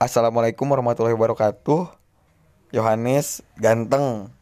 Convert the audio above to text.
Assalamualaikum warahmatullahi wabarakatuh. Yohanes ganteng.